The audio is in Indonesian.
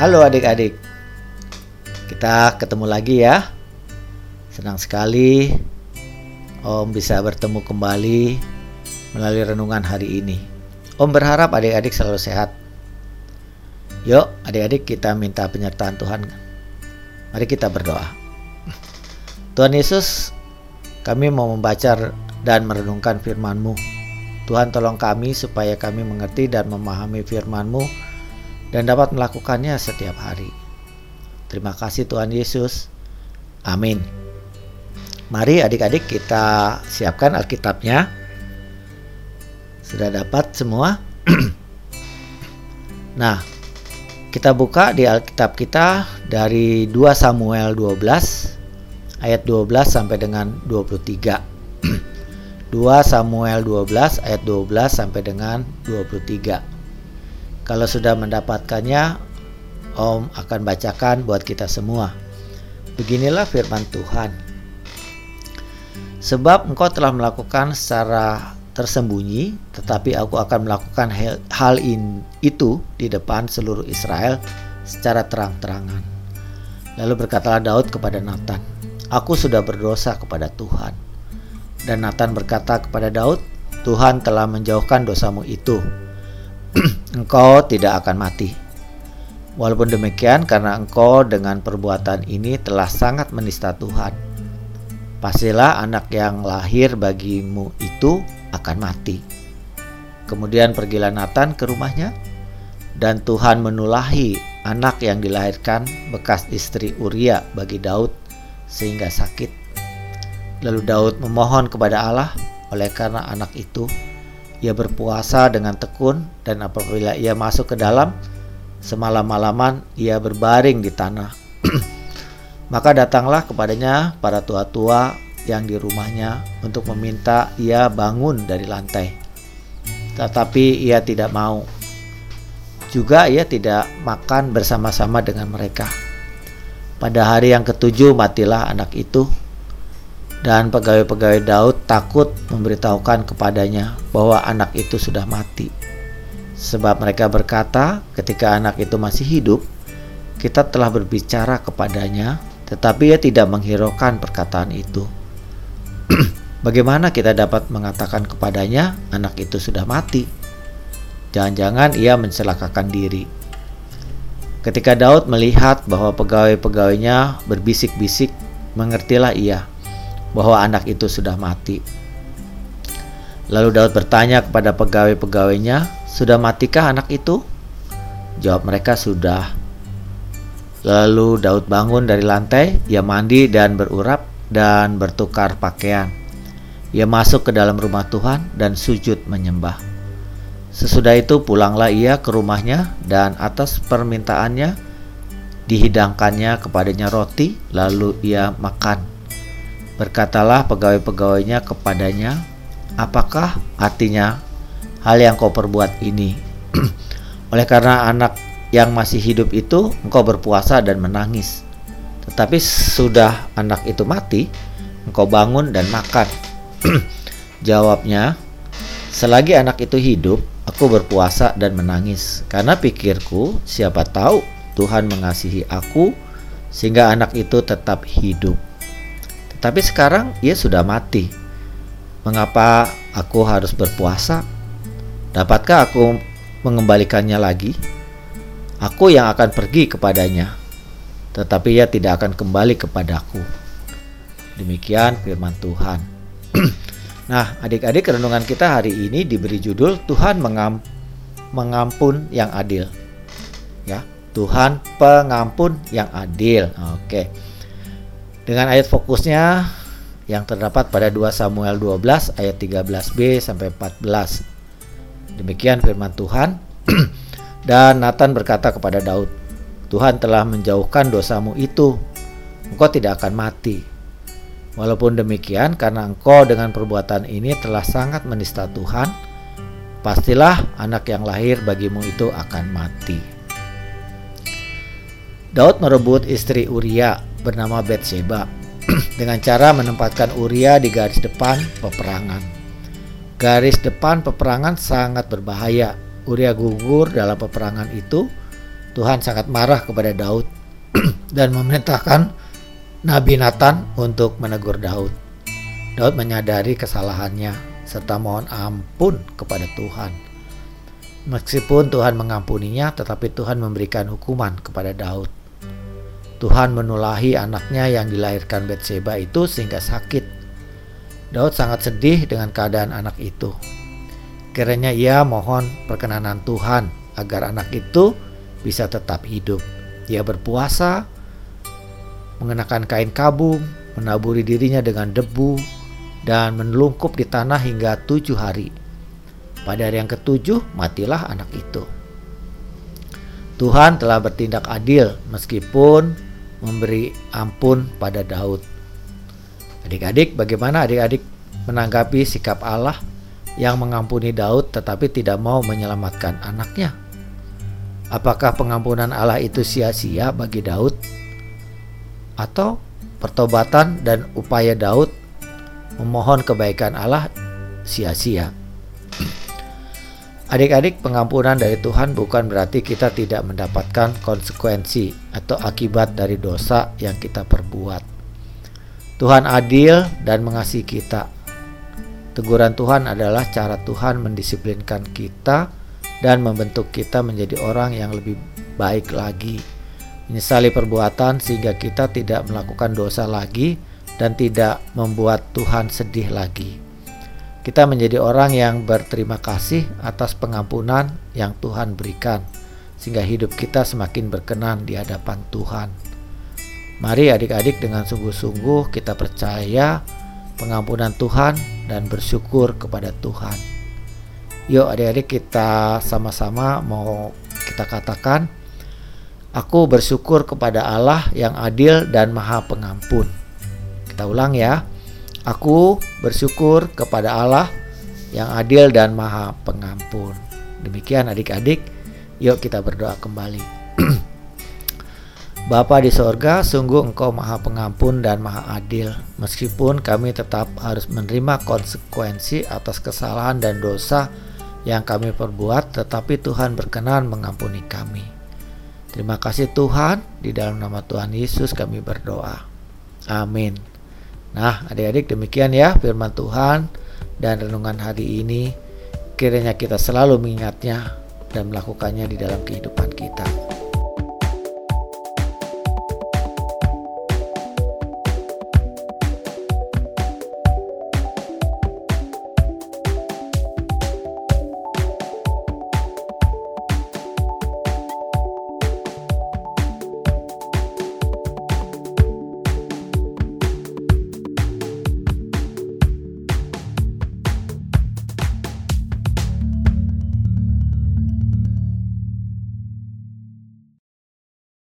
Halo adik-adik. Kita ketemu lagi ya. Senang sekali Om bisa bertemu kembali melalui renungan hari ini. Om berharap adik-adik selalu sehat. Yuk, adik-adik kita minta penyertaan Tuhan. Mari kita berdoa. Tuhan Yesus, kami mau membaca dan merenungkan firman-Mu. Tuhan tolong kami supaya kami mengerti dan memahami firman-Mu dan dapat melakukannya setiap hari. Terima kasih Tuhan Yesus. Amin. Mari adik-adik kita siapkan Alkitabnya. Sudah dapat semua? nah, kita buka di Alkitab kita dari 2 Samuel 12 ayat 12 sampai dengan 23. 2 Samuel 12 ayat 12 sampai dengan 23. Kalau sudah mendapatkannya, Om akan bacakan buat kita semua. Beginilah firman Tuhan. Sebab engkau telah melakukan secara tersembunyi, tetapi aku akan melakukan hal in, itu di depan seluruh Israel secara terang-terangan. Lalu berkatalah Daud kepada Nathan, Aku sudah berdosa kepada Tuhan. Dan Nathan berkata kepada Daud, Tuhan telah menjauhkan dosamu itu. engkau tidak akan mati. Walaupun demikian, karena engkau dengan perbuatan ini telah sangat menista Tuhan. Pastilah anak yang lahir bagimu itu akan mati. Kemudian pergilah Nathan ke rumahnya, dan Tuhan menulahi anak yang dilahirkan bekas istri Uria bagi Daud sehingga sakit. Lalu Daud memohon kepada Allah oleh karena anak itu ia berpuasa dengan tekun dan apabila ia masuk ke dalam semalam-malaman ia berbaring di tanah. Maka datanglah kepadanya para tua-tua yang di rumahnya untuk meminta ia bangun dari lantai. Tetapi ia tidak mau. Juga ia tidak makan bersama-sama dengan mereka. Pada hari yang ketujuh matilah anak itu dan pegawai-pegawai Daud takut memberitahukan kepadanya bahwa anak itu sudah mati. Sebab mereka berkata, ketika anak itu masih hidup, kita telah berbicara kepadanya, tetapi ia tidak menghiraukan perkataan itu. Bagaimana kita dapat mengatakan kepadanya anak itu sudah mati? Jangan-jangan ia mencelakakan diri. Ketika Daud melihat bahwa pegawai-pegawainya berbisik-bisik, mengertilah ia bahwa anak itu sudah mati. Lalu Daud bertanya kepada pegawai-pegawainya, "Sudah matikah anak itu?" Jawab mereka, "Sudah." Lalu Daud bangun dari lantai, ia mandi dan berurap dan bertukar pakaian. Ia masuk ke dalam rumah Tuhan dan sujud menyembah. Sesudah itu pulanglah ia ke rumahnya dan atas permintaannya dihidangkannya kepadanya roti lalu ia makan. Berkatalah pegawai-pegawainya kepadanya, apakah artinya hal yang kau perbuat ini? Oleh karena anak yang masih hidup itu engkau berpuasa dan menangis. Tetapi sudah anak itu mati, engkau bangun dan makan. Jawabnya, selagi anak itu hidup, Aku berpuasa dan menangis karena pikirku, siapa tahu Tuhan mengasihi aku sehingga anak itu tetap hidup. Tetapi sekarang ia sudah mati. Mengapa aku harus berpuasa? Dapatkah aku mengembalikannya lagi? Aku yang akan pergi kepadanya, tetapi ia tidak akan kembali kepadaku. Demikian firman Tuhan. Nah, adik-adik renungan kita hari ini diberi judul Tuhan mengam mengampun yang adil. Ya, Tuhan pengampun yang adil. Oke. Dengan ayat fokusnya yang terdapat pada 2 Samuel 12 ayat 13b sampai 14. Demikian firman Tuhan. Dan Nathan berkata kepada Daud, Tuhan telah menjauhkan dosamu itu. Engkau tidak akan mati Walaupun demikian, karena engkau dengan perbuatan ini telah sangat menista Tuhan, pastilah anak yang lahir bagimu itu akan mati. Daud merebut istri Uria bernama Bathsheba dengan cara menempatkan Uria di garis depan peperangan. Garis depan peperangan sangat berbahaya. Uria gugur dalam peperangan itu Tuhan sangat marah kepada Daud dan memerintahkan Nabi Nathan untuk menegur Daud. Daud menyadari kesalahannya serta mohon ampun kepada Tuhan. Meskipun Tuhan mengampuninya, tetapi Tuhan memberikan hukuman kepada Daud. Tuhan menulahi anaknya yang dilahirkan Betseba itu sehingga sakit. Daud sangat sedih dengan keadaan anak itu. Kiranya ia mohon perkenanan Tuhan agar anak itu bisa tetap hidup. Ia berpuasa, mengenakan kain kabung, menaburi dirinya dengan debu, dan menelungkup di tanah hingga tujuh hari. Pada hari yang ketujuh, matilah anak itu. Tuhan telah bertindak adil meskipun memberi ampun pada Daud. Adik-adik, bagaimana adik-adik menanggapi sikap Allah yang mengampuni Daud tetapi tidak mau menyelamatkan anaknya? Apakah pengampunan Allah itu sia-sia bagi Daud? Atau pertobatan dan upaya Daud memohon kebaikan Allah sia-sia? Adik-adik, pengampunan dari Tuhan bukan berarti kita tidak mendapatkan konsekuensi atau akibat dari dosa yang kita perbuat. Tuhan adil dan mengasihi kita. Teguran Tuhan adalah cara Tuhan mendisiplinkan kita dan membentuk kita menjadi orang yang lebih baik lagi. Menyesali perbuatan sehingga kita tidak melakukan dosa lagi dan tidak membuat Tuhan sedih lagi. Kita menjadi orang yang berterima kasih atas pengampunan yang Tuhan berikan, sehingga hidup kita semakin berkenan di hadapan Tuhan. Mari adik-adik dengan sungguh-sungguh kita percaya pengampunan Tuhan dan bersyukur kepada Tuhan. Yuk adik-adik kita sama-sama mau kita katakan Aku bersyukur kepada Allah yang adil dan maha pengampun Kita ulang ya Aku bersyukur kepada Allah yang adil dan maha pengampun Demikian adik-adik Yuk kita berdoa kembali Bapa di sorga, sungguh Engkau maha pengampun dan maha adil. Meskipun kami tetap harus menerima konsekuensi atas kesalahan dan dosa yang kami perbuat, tetapi Tuhan berkenan mengampuni kami. Terima kasih Tuhan, di dalam nama Tuhan Yesus kami berdoa. Amin. Nah, adik-adik demikian ya firman Tuhan dan renungan hari ini. Kiranya kita selalu mengingatnya dan melakukannya di dalam kehidupan kita.